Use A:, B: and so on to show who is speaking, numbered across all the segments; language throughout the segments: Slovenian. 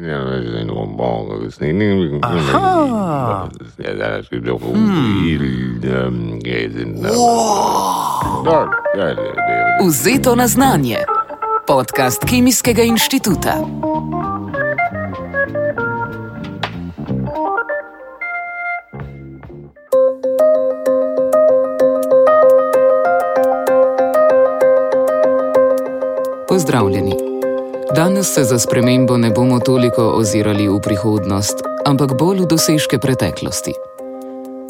A: Ja. Dat is niet.
B: Aha.
A: Ja.
C: Vzeto na znanje. Podcast Kemijskega inštituta. Pozdravljeni. Danes se za spremembo ne bomo toliko ozirali v prihodnost, ampak bolj v dosežke preteklosti.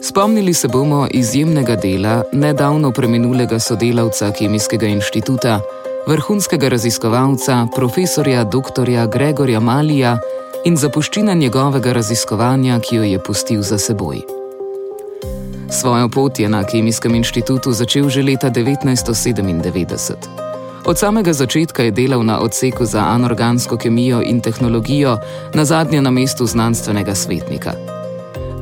C: Spomnili se bomo izjemnega dela nedavno preminulega sodelavca Kemijskega inštituta, vrhunskega raziskovalca, profesorja dr. Gregorja Malija in zapuščina njegovega raziskovanja, ki jo je pustil za seboj. Svojo pot je na Kemijskem inštitutu začel že leta 1997. Od samega začetka je delal na odseku za anorgansko kemijo in tehnologijo, na zadnje na mestu znanstvenega svetnika.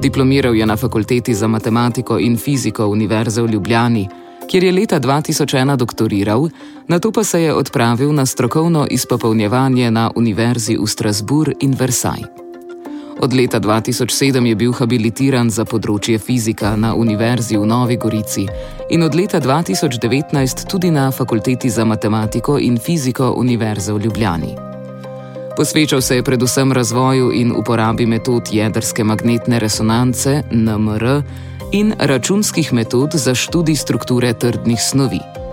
C: Diplomiral je na fakulteti za matematiko in fiziko Univerze v Ljubljani, kjer je leta 2001 doktoriral, na to pa se je odpravil na strokovno izpopolnjevanje na Univerzi v Strasbourg in Versailles. Od leta 2007 je bil habilitiran za področje fizika na Univerzi v Novi Gorici in od leta 2019 tudi na Fakulteti za matematiko in fiziko Univerze v Ljubljani. Posvečal se je predvsem razvoju in uporabi metod jedrske magnetne resonance NMR in računskih metod za študij strukture trdnih snovi.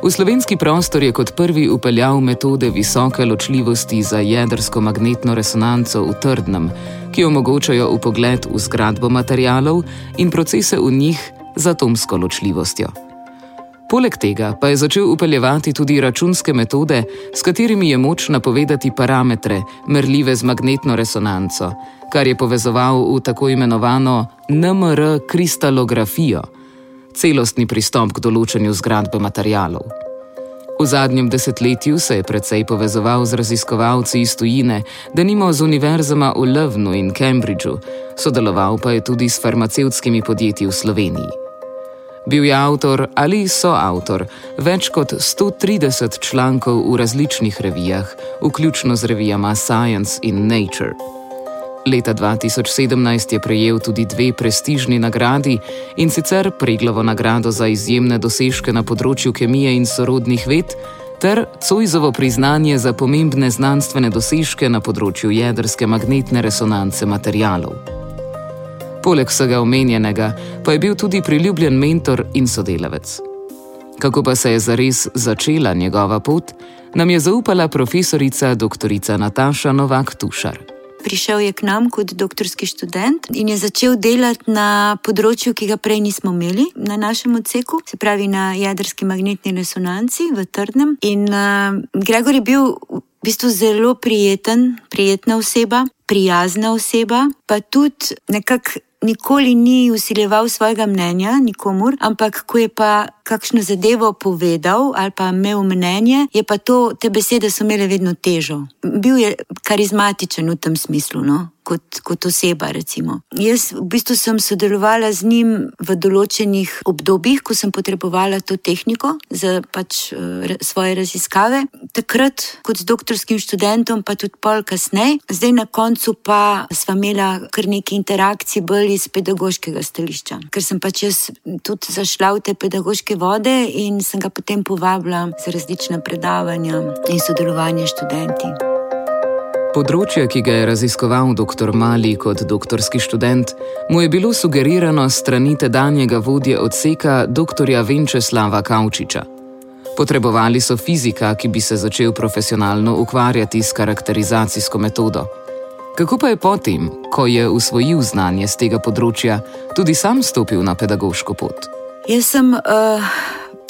C: V slovenski prostor je kot prvi upeljal metode visoke ločljivosti za jedrsko magnetno resonanco v trdnem, ki omogočajo upogled v zgradbo materialov in procese v njih z atomsko ločljivostjo. Poleg tega pa je začel upeljevati tudi računske metode, s katerimi je moč napovedati parametre, merljive z magnetno resonanco, kar je povezoval v tako imenovano NMR kristalografijo celostni pristop k določanju zgradbe materialov. V zadnjem desetletju se je precej povezoval z raziskovalci iz tujine, da nimo z univerzama v Lovnu in Cambridgeu, sodeloval pa je tudi s farmacevtskimi podjetji v Sloveniji. Bil je avtor ali soavtor več kot 130 člankov v različnih revijah, vključno z revijama Science in Nature. Leta 2017 je prejel tudi dve prestižni nagradi in sicer Preglovo nagrado za izjemne dosežke na področju kemije in sorodnih ved ter Cojzovo priznanje za pomembne znanstvene dosežke na področju jedrske magnetne resonance materialov. Poleg vsega omenjenega pa je bil tudi priljubljen mentor in sodelavec. Kako pa se je zares začela njegova pot, nam je zaupala profesorica dr. Nataša Novak-Tušar.
D: Prišel je k nam kot doktorski študent in je začel delati na področju, ki ga prej nismo imeli na našem odseku, se pravi na jedrski magnetni resonanci v Trdnem. In uh, Gregor je bil v bistvu zelo prijeten, prijetna oseba, prijazna oseba, pa tudi nekako. Nikoli ni usiljeval svojega mnenja nikomur, ampak ko je pa kakšno zadevo povedal ali pa imel mnenje, je pa to, te besede so imele vedno težo. Bil je karizmatičen v tem smislu, no? Kot, kot oseba. Recimo. Jaz v bistvu sem sodelovala z njim v določenih obdobjih, ko sem potrebovala to tehniko za pač, uh, svoje raziskave. Takrat kot z doktorskim študentom, pa tudi pol kasneje, zdaj na koncu pa sva imela kar nekaj interakcij bolj iz pedagoškega stališča. Ker sem pač jaz tudi zašla v te pedagoške vode in sem ga potem povabila za različna predavanja in sodelovanje s študenti.
C: Področje, ki ga je raziskoval dr. Mali kot doktorski študent, mu je bilo sugerirano strani tedanjega vodje odseka dr. Venčeslava Kavčiča. Potrebovali so fizika, ki bi se začel profesionalno ukvarjati s karakterizacijsko metodo. Kako pa je potem, ko je usvojil znanje z tega področja, tudi sam stopil na pedagoško pot?
D: Jaz sem uh,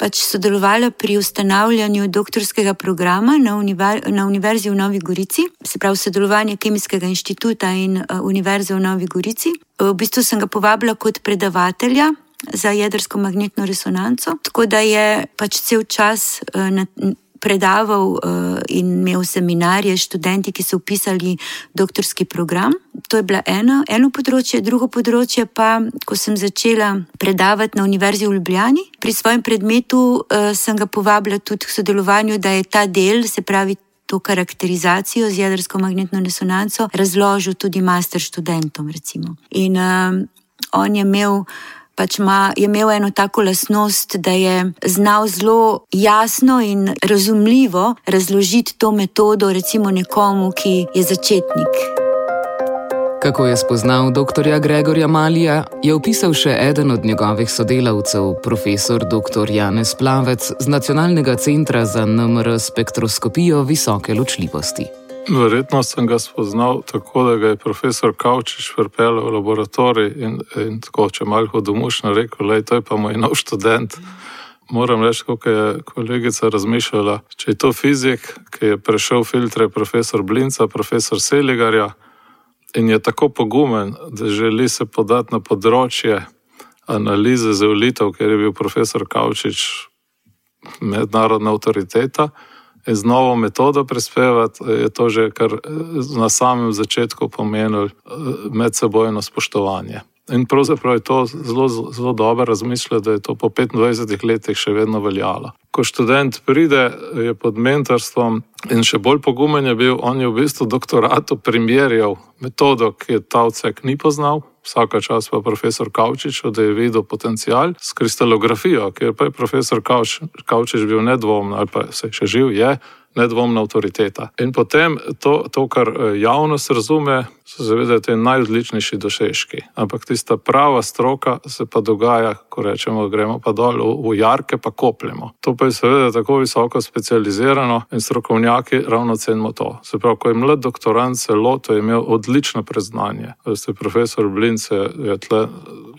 D: pač sodelovala pri ustanavljanju doktorskega programa na, univer na Univerzi v Novi Gorici, se pravi sodelovanje Kemijskega inštituta in uh, Univerze v Novi Gorici. V bistvu sem ga povabila kot predavatelja. Za jedrsko magnetno resonanco. Tako da je pač cel čas uh, na, predaval uh, in imel seminarje s študenti, ki so upisali doktorski program. To je bilo eno, eno področje, drugo področje pa, ko sem začela predavati na Univerzi v Ljubljani, pri svojem predmetu uh, sem ga povabila tudi k sodelovanju, da je ta del, se pravi to karakterizacijo z jedrsko magnetno resonanco razložil tudi master študentom. In um, on je imel. Pač ma, je imel eno tako lasnost, da je znal zelo jasno in razumljivo razložiti to metodo, recimo nekomu, ki je začetnik.
C: Kako je spoznal dr. Gregorja Malija, je opisal še eden od njegovih sodelavcev, profesor dr. Janez Plavec z Nacionalnega centra za NMR spektroskopijo visoke ločljivosti.
B: Verjetno sem ga spoznal tako, da ga je profesor Kavčič pripeljal v laboratorij in, in tako, če malo domušno rekel, da je to pa moj nov študent. Moram reči, kako je kolegica razmišljala. Če je to fizik, ki je prešel filtre profesor Blinca, profesor Seligarja in je tako pogumen, da želi se podati na področje analize zeolitev, ker je bil profesor Kavčič mednarodna avtoriteta. Z novo metodo prispevati je to že kar na samem začetku pomenilo eh, medsebojno spoštovanje. In pravzaprav je to zelo, zelo dobro razmišljati, da je to po 25 letih še vedno veljalo. Ko študent pride, je pod mentorstvom in še bolj pogumen je bil, on je v bistvu doktoratu primerjal metodo, ki je ta odsek ni poznal. Vsaka čas pa profesor Kavčič, da je videl potencial s kristalografijo, ker pa je profesor Kavčič bil nedvomno, ali pa se še živ je, nedvomna avtoriteta. In potem to, to kar eh, javnost razume, so seveda te najodličnejši dosežki. Ampak tista prava stroka se pa dogaja, ko rečemo, gremo pa dol v, v jarke, pa kopljemo. To pa je seveda tako visoko specializirano in strokovnjaki ravno cenimo to. Se pravi, ko je mlad doktorant celo, to je imel odlično preznanje. Veste, profesor Blince je tle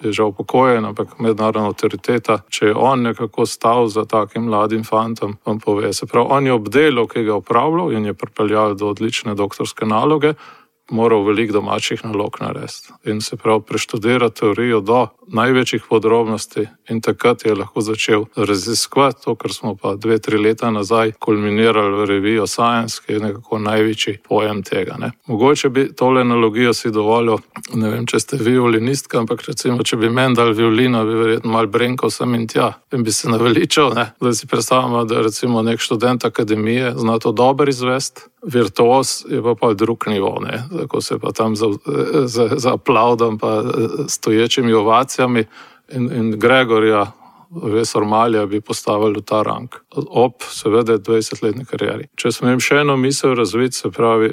B: je že upokojen, ampak mednarodna avtoriteta, če je on nekako stal za takim mladim fantom, vam pove. Se pravi, on je obdelal, ki ga je upravljal in je pripeljal do odlične doktorske naloge moral veliko domačih nalog narediti in se prav preštudirati teorijo do največjih podrobnosti, in takrat je lahko začel raziskovati to, kar smo pa dve, tri leta nazaj kulminirali v reviji Science, ki je nekako največji pojem tega. Ne. Mogoče bi tole analogijo si dovolil, ne vem, če ste violinistka, ampak recimo, če bi meni dal violino, bi verjetno mal brenko sem in tja in bi se naveličal. Ne. Zdaj si predstavljamo, da recimo nek študent akademije zna to dobro izvesti virtuos je pa, pa drug nivo, ne? ko se pa tam za, za, za aplaudom, pa stoječimi ovacijami in, in Gregorja. Vesor Malja bi postavili v ta rang, ob, seveda, 20-letni karieri. Če smo jim še eno misel razviti, se pravi,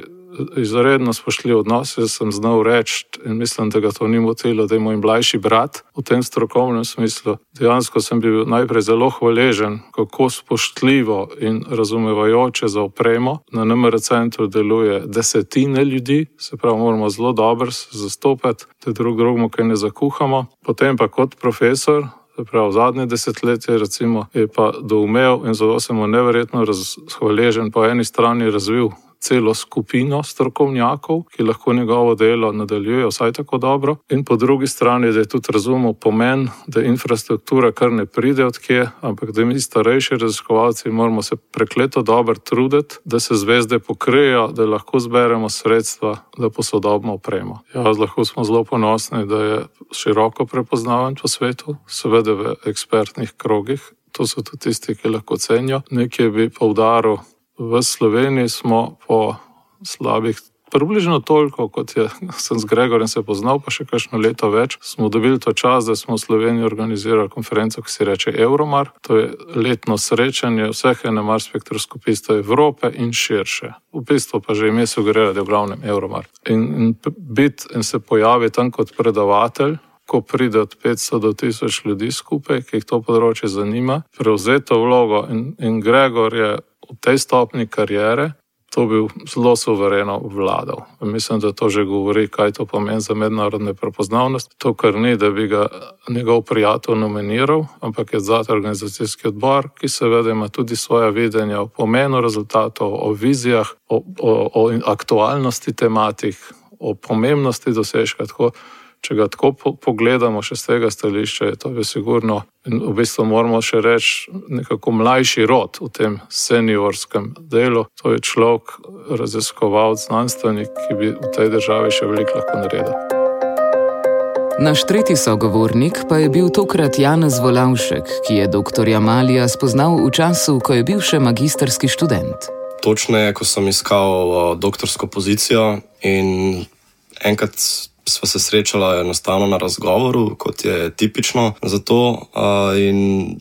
B: izredno spoštljiv odnos. Jaz sem znal reči in mislim, da ga to ni motilo, da je moj mlajši brat v tem strokovnem smislu. Dejansko sem bil najprej zelo hvaležen, kako spoštljivo in razumevajoče za opremo. Na NMR centru deluje desetine ljudi, se pravi, moramo zelo dobro zastopati, da drug drugemu kaj ne zakuhamo. Potem pa kot profesor. Prav, zadnje desetletje recimo, je pa doumel in zelo sem mu neverjetno hvaležen po eni strani razvil celo skupino strokovnjakov, ki lahko njegovo delo nadaljujejo vsaj tako dobro, in po drugi strani, da je tudi razumel pomen, da infrastruktura kar ne pride od kje, ampak da mi starejši raziskovalci moramo se prekleto dobro truditi, da se zvezde pokrijejo, da lahko zberemo sredstva, da posodobimo opremo. Ja, lahko smo zelo ponosni, da je široko prepoznaven po svetu, seveda v ekspertnih krogih. To so tudi tisti, ki lahko cenijo. Nekaj bi poudaril, v Sloveniji smo po slabih, približno toliko, kot je, sem z Gregorjem se poznal, pa še kakšno leto več, smo dobili to čas, da smo v Sloveniji organizirali konferenco, ki se reče Euromar. To je letno srečanje vseh enemar spektroskopistov Evrope in širše. V bistvu pa že ime sugerira, da je v glavnem Euromar. In, in biti in se pojaviti tam kot predavatelj. Ko pride od 500 do 1000 ljudi skupaj, ki jih to področje zanima, prevzeti to vlogo. In, in Gregor je v tej stopni karijere, to bi zelo suvereno vladal. Mislim, da to že govori, kaj to pomeni za mednarodne prepoznavnosti. To, kar ni, da bi ga njegov prijatelj nominiral, ampak je zadnji organizacijski odbor, ki seveda ima tudi svoje videnje o pomenu rezultatov, o vizijah, o, o, o aktualnosti tematik, o pomembnosti dosežka. Tako, če ga tako pogledamo, še z tega stališča, je to sigurno. In v bistvu moramo še reči, nekako mlajši rod v tem seniorskem delu. To je človek, raziskovalec, znanstvenik, ki bi v tej državi še veliko lahko naredil.
C: Naš tretji sogovornik pa je bil tokrat Janez Volavšek, ki je dr. Malija spoznal v času, ko je bil še magistrski študent.
E: točneje, ko sem iskal uh, doktorsko pozicijo in enkrat smo se srečali enostavno na razgovoru, kot je tipično za to. Uh, in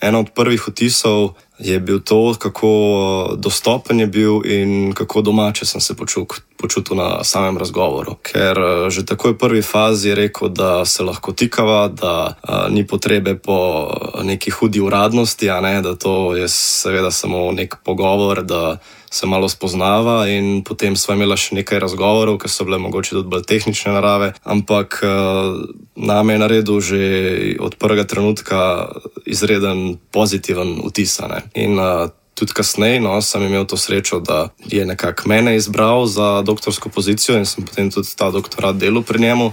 E: ena od prvih vtisov je bil to, kako dostopen je bil in kako domače sem se počutil, počutil na samem razgovoru. Ker že takoj v prvi fazi je rekel, da se lahko tikava, da a, ni potrebe po neki hudi uradnosti, ne, da to je seveda samo nek pogovor. Da, se malo spoznava, in potem smo imeli še nekaj razgovorov, ki so bile mogoče tudi bolj tehnične narave. Ampak name je naredil že od prvega trenutka izreden pozitiven vtis. In uh, tudi kasneje no, sem imel to srečo, da je nekako mene izbral za doktorsko pozicijo in sem potem tudi ta doktorat delal pri njemu.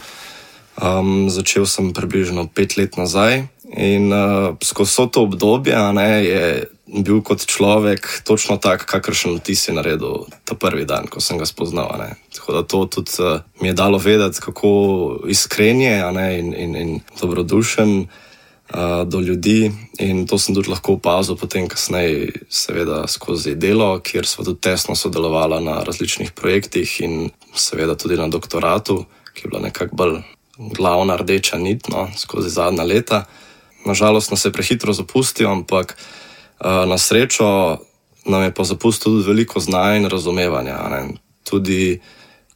E: Um, začel sem približno pet let nazaj in uh, skozi to obdobje ne, je bil kot človek točno tak, kakršen vtis je naredil ta prvi dan, ko sem ga spoznal. Ne. Tako da to tudi uh, mi je dalo vedeti, kako iskren je in, in, in dobrodušen uh, do ljudi. In to sem tudi lahko opazil potem, kasneje, seveda skozi delo, kjer smo tudi tesno sodelovali na različnih projektih in seveda tudi na doktoratu, ki je bila nekako bolj glavna rdeča nit no, skozi zadnja leta. Nažalost, nas je prehitro zapustil, ampak Eh, na srečo nam je pa zapustil tudi veliko znanja in razumevanja. Ne. Tudi,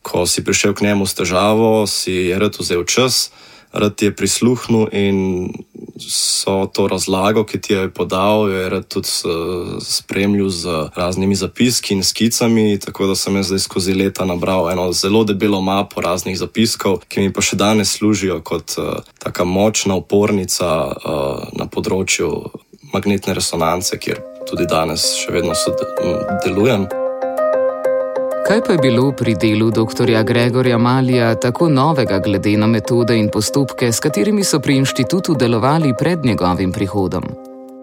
E: ko si prišel k njemu s težavo, si je rad vzel čas, rad ti je prisluhnil in so to razlago, ki ti je podal, je rad tudi spremljal z raznimi zapiski in skicami. Tako da sem jaz zdaj skozi leta nabral eno zelo debelo mapo raznih zapiskov, ki mi pa še danes služijo kot uh, taka močna upornica uh, na področju magnetne resonance, kjer tudi danes še vedno delujem.
C: Kaj pa je bilo pri delu dr. Gregorja Malija tako novega, glede na metode in postopke, s katerimi so pri inštitutu delovali pred njegovim prihodom?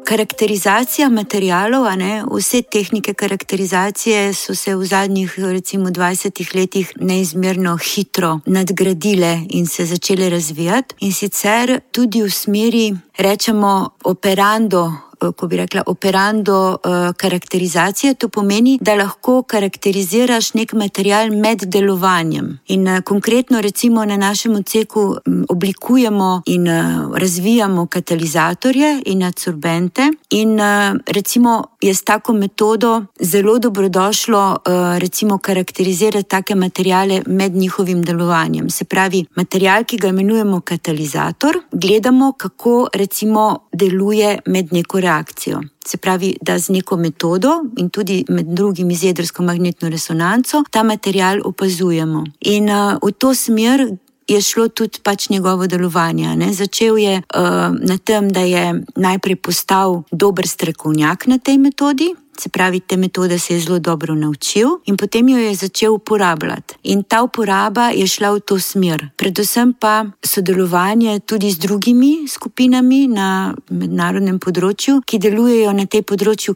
D: Karakterizacija materijalov, ne, vse tehnike karakterizacije so se v zadnjih recimo, 20 letih neizmerno hitro nadgradile in se začele razvijati, in sicer tudi v smeri, rečemo, operando ko bi rekla, operando uh, karakterizacije. To pomeni, da lahko karakteriziraš nek material med delovanjem. In uh, konkretno, recimo na našem odseku um, oblikujemo in razvijamo katalizatorje in adsorbente. In recimo je s tako metodo zelo dobrodošlo recimo karakterizirati take materijale med njihovim delovanjem. Se pravi, material, ki ga imenujemo katalizator, gledamo, kako recimo deluje med neko reakcijo. Se pravi, da z neko metodo in tudi med drugim z jedrsko magnetno resonanco ta material opazujemo. In uh, v to smer je šlo tudi pač njegovo delovanje. Ne? Začel je uh, na tem, da je najprej postal dober strokovnjak na tej metodi, Se pravi, te metode se je zelo dobro naučil in potem jo je začel uporabljati. In ta uporaba je šla v to smer. Predvsem pa sodelovanje tudi z drugimi skupinami na mednarodnem področju, ki delujejo na tem področju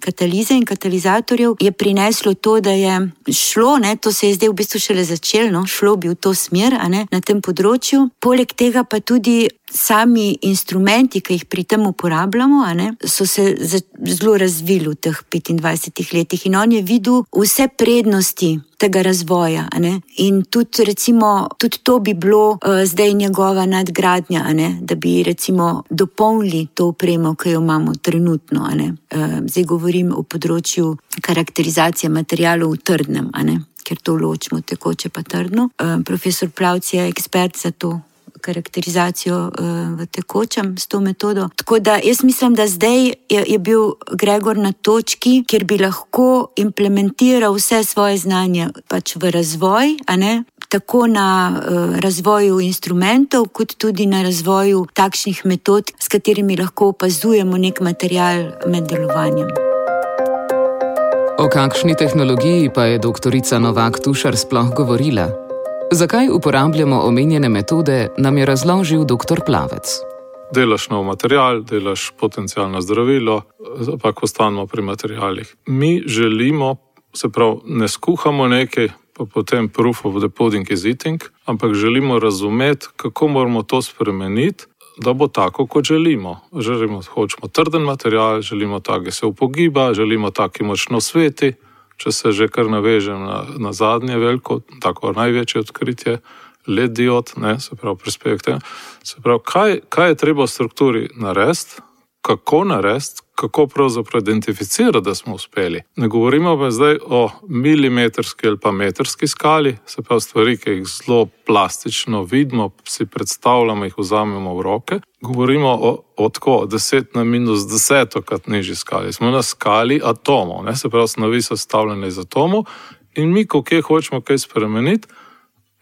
D: katalize in katalizatorjev, je prineslo to, da je šlo, ne, to se je zdaj v bistvu šele začelo, no, šlo bi v to smer ne, na tem področju. Poleg tega pa tudi sami instrumenti, ki jih pri tem uporabljamo, ne, so se zelo razvili v teh 25 letih in on je videl vse prednosti. Tega razvoja. In tudi, recimo, tudi to bi bilo uh, zdaj njegova nadgradnja, da bi recimo, dopolnili to opremo, ki jo imamo trenutno. Uh, zdaj govorim o področju karakterizacije materijalov v trdnem, ker to ločimo tekoče pa trdno. Uh, profesor Plavc je ekspert za to karakterizacijo uh, v tekočem s to metodo. Tako da jaz mislim, da zdaj je, je bil Gregor na točki, kjer bi lahko implementiral vse svoje znanje pač v razvoj, tako na uh, razvoju instrumentov, kot tudi na razvoju takšnih metod, s katerimi lahko opazujemo nek material med delovanjem.
C: O kakšni tehnologiji pa je doktorica Novak Tušar sploh govorila? Zakaj uporabljamo omenjene metode, nam je razložil dr. Plavec.
B: Delaš nov material, delaš potencijalno zdravilo, pa ostanemo pri materijalih. Mi želimo, se pravi, ne skuhamo nekaj, pa potem proof of the pudding is eating, ampak želimo razumeti, kako moramo to spremeniti, da bo tako, kot želimo. Želimo, hočemo trden material, želimo tak, ki se upogiba, želimo tak, ki močno sveti. Če se že kar navežem na, na zadnje veliko, tako največje odkritje, led diod, ne, se pravi, prispevek tega. Se pravi, kaj, kaj je treba v strukturi narediti, kako narediti, kako pravzaprav identificirati, da smo uspeli. Ne govorimo pa zdaj o milimetrski ali pa metrski skali, se pravi stvari, ki jih zelo plastično vidimo, si predstavljamo, jih vzamemo v roke. Govorimo o, o tako 10 na minus 10, krat nižji skali. Smo na skali atomov, ne? se pravi, snovi so sestavljene iz atomov in mi, ko kje hočemo kaj spremeniti.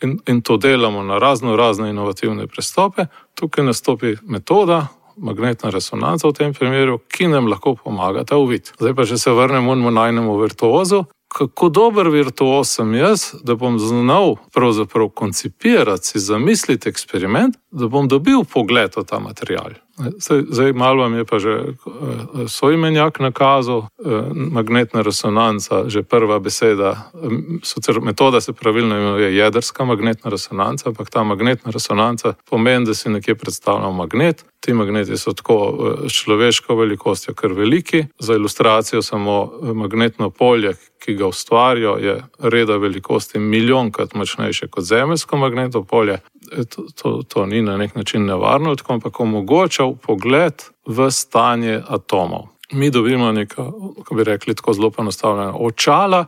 B: In, in to delamo na razno razne inovativne pristope, tukaj nastopi metoda, magnetna resonanca v tem primeru, ki nam lahko pomaga ta uvid. Zdaj pa, če se vrnemo na najnemu virtuozu, kako dober virtuoz sem jaz, da bom znal pravzaprav koncipirati, si zamisliti eksperiment, da bom dobil pogled v ta material. Zdaj, zdaj malo vam je pa že eh, svoj menjak nakazal, eh, magnetna resonanca, že prva beseda. Sicer metoda se pravilno imenuje jedrska magnetna resonanca, ampak ta magnetna resonanca pomeni, da si nekje predstavljamo magnet. Ti magneti so tako eh, človeško velikostjo, kar veliki. Za ilustracijo samo magnetno polje, ki ga ustvarijo, je reda velikosti milijonkrat močnejše kot zemeljsko magnetno polje. To, to, to ni na nek način nevarno, ampak omogoča pogled v stanje atomov. Mi dobimo nekaj, kako bi rekli, tako zelo enostavljeno očala,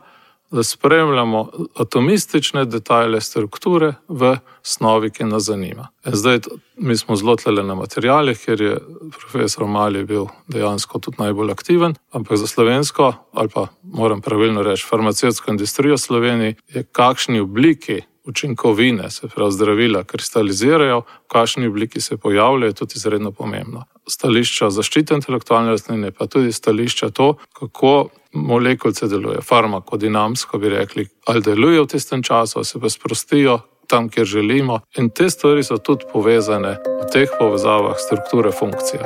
B: da spremljamo atomistične detajle strukture v snovi, ki nas zanima. E zdaj, mi smo zelo tlele na materijalih, ker je profesor Mali bil dejansko tudi najbolj aktiven, ampak za slovensko, ali pa moram pravilno reči, farmacijsko industrijo Slovenije, je kakšni obliki učinkovine, se pravi zdravila, kristalizirajo, v kakšni obliki se pojavljajo, tudi izredno pomembno. Stališča zaščite intelektualne rastline, pa tudi stališča to, kako molekulce delujejo, farmakodinamsko bi rekli, ali delujejo v tistem času, ali se pa sprostijo tam, kjer želimo. In te stvari so tudi povezane v teh povezavah strukture funkcije.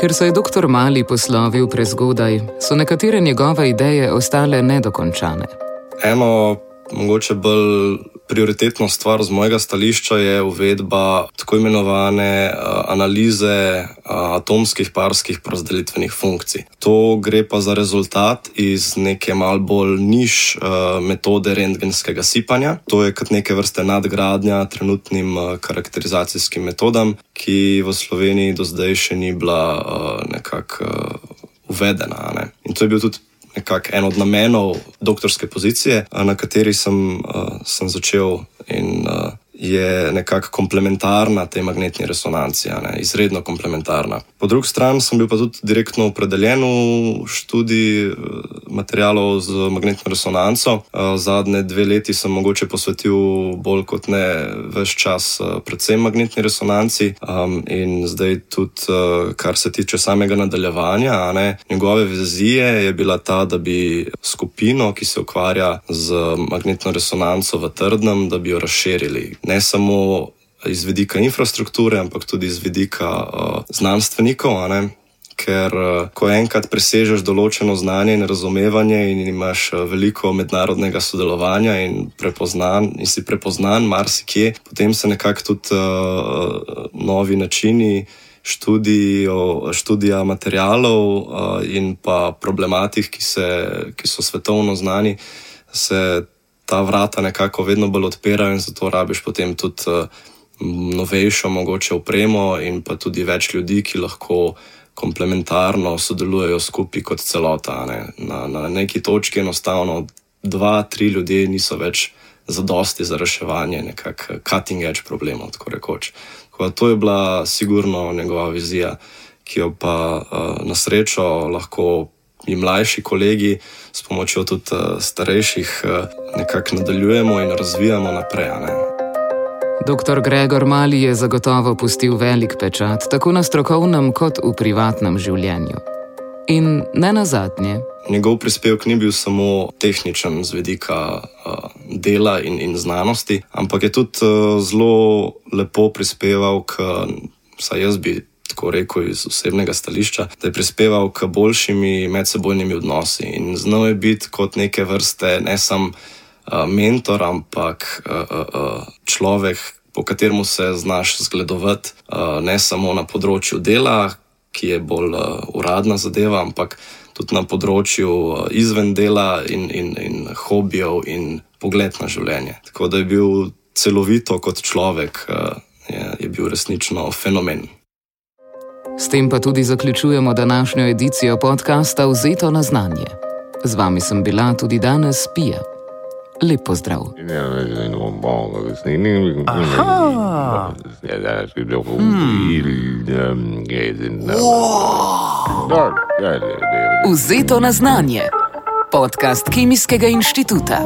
C: Ker se je dr. Mali poslovil prezgodaj, so nekatere njegove ideje ostale nedokončane.
E: Eno mogoče bolj prioritetna stvar z mojega stališča je uvedba tako imenovane uh, analize uh, atomskih parskih razdelitvenih funkcij. To gre pa za rezultat iz neke mal bolj niž uh, metode rentgenskega sipanja. To je kot neke vrste nadgradnja trenutnim karakterizacijskim metodam, ki v Sloveniji do zdaj še ni bila nekako uvedena. Ne? In to je bil tudi nekako en od namenov doktorske pozicije, na kateri sem, uh, sem začel in uh, je nekako komplementarna tej magnetni resonanci, ne, izredno komplementarna. Po drugi strani sem bil pa tudi direktno opredeljen v študiji eh, materijalov z magnetno resonanco. Eh, zadnje dve leti sem mogoče posvetil bolj kot ne več čas eh, predvsem magnetni resonanci um, in zdaj tudi, kar se tiče samega nadaljevanja, ne, njegove vizije je bila ta, da bi skupino, ki se ukvarja z magnetno resonanco v trdnem, da bi jo razširili ne samo iz vidika infrastrukture, ampak tudi iz vidika uh, znanstvenikov. Ker, uh, ko enkrat presežeš določeno znanje in razumevanje, in imaš uh, veliko mednarodnega sodelovanja, in, prepoznan, in si prepoznan, marsikje, potem se nekako tudi uh, novi načini študijo, študija materijalov uh, in pa problematik, ki, se, ki so svetovno znani, se ta vrata nekako vedno bolj odpirajo in zato rabiš potem tudi uh, novejšo, mogoče opremo in pa tudi več ljudi, ki lahko komplementarno sodelujejo skupaj kot celota. Ne. Na, na neki točki enostavno dva, tri ljudje niso več zadosti za reševanje nekakšnih cutting edge problemov. Tako tako to je bila sigurno njegova vizija, ki jo pa uh, na srečo lahko mi mlajši kolegi s pomočjo tudi uh, starejših uh, nekako nadaljujemo in razvijamo naprej.
C: Dr. Gregor Mali je zagotovo pustil velik pečat tako na strokovnem kot v privatnem življenju. In ne na zadnje.
E: Njegov prispevek ni bil samo tehničen z vidika uh, dela in, in znanosti, ampak je tudi uh, zelo lepo prispeval k, vsaj jaz bi tako rekel iz osebnega stališča, da je prispeval k boljšimi medsebojnimi odnosi in znal je biti kot neke vrste ne samo uh, mentor, ampak uh, uh, človek, po katerem se znaš zgledovati, uh, ne samo na področju dela, ki je bolj uh, uradna zadeva, ampak tudi na področju uh, izven dela in, in, in hobijev in pogled na življenje. Tako da je bil celovito kot človek, uh, je, je bil resnično fenomen.
C: S tem pa tudi zaključujemo današnjo edicijo podcasta Vzeto na znanje. Z vami sem bila tudi danes Pija. Lep pozdrav.
A: Umil,
C: Vzeto na znanje. Podcast Kemijskega inštituta.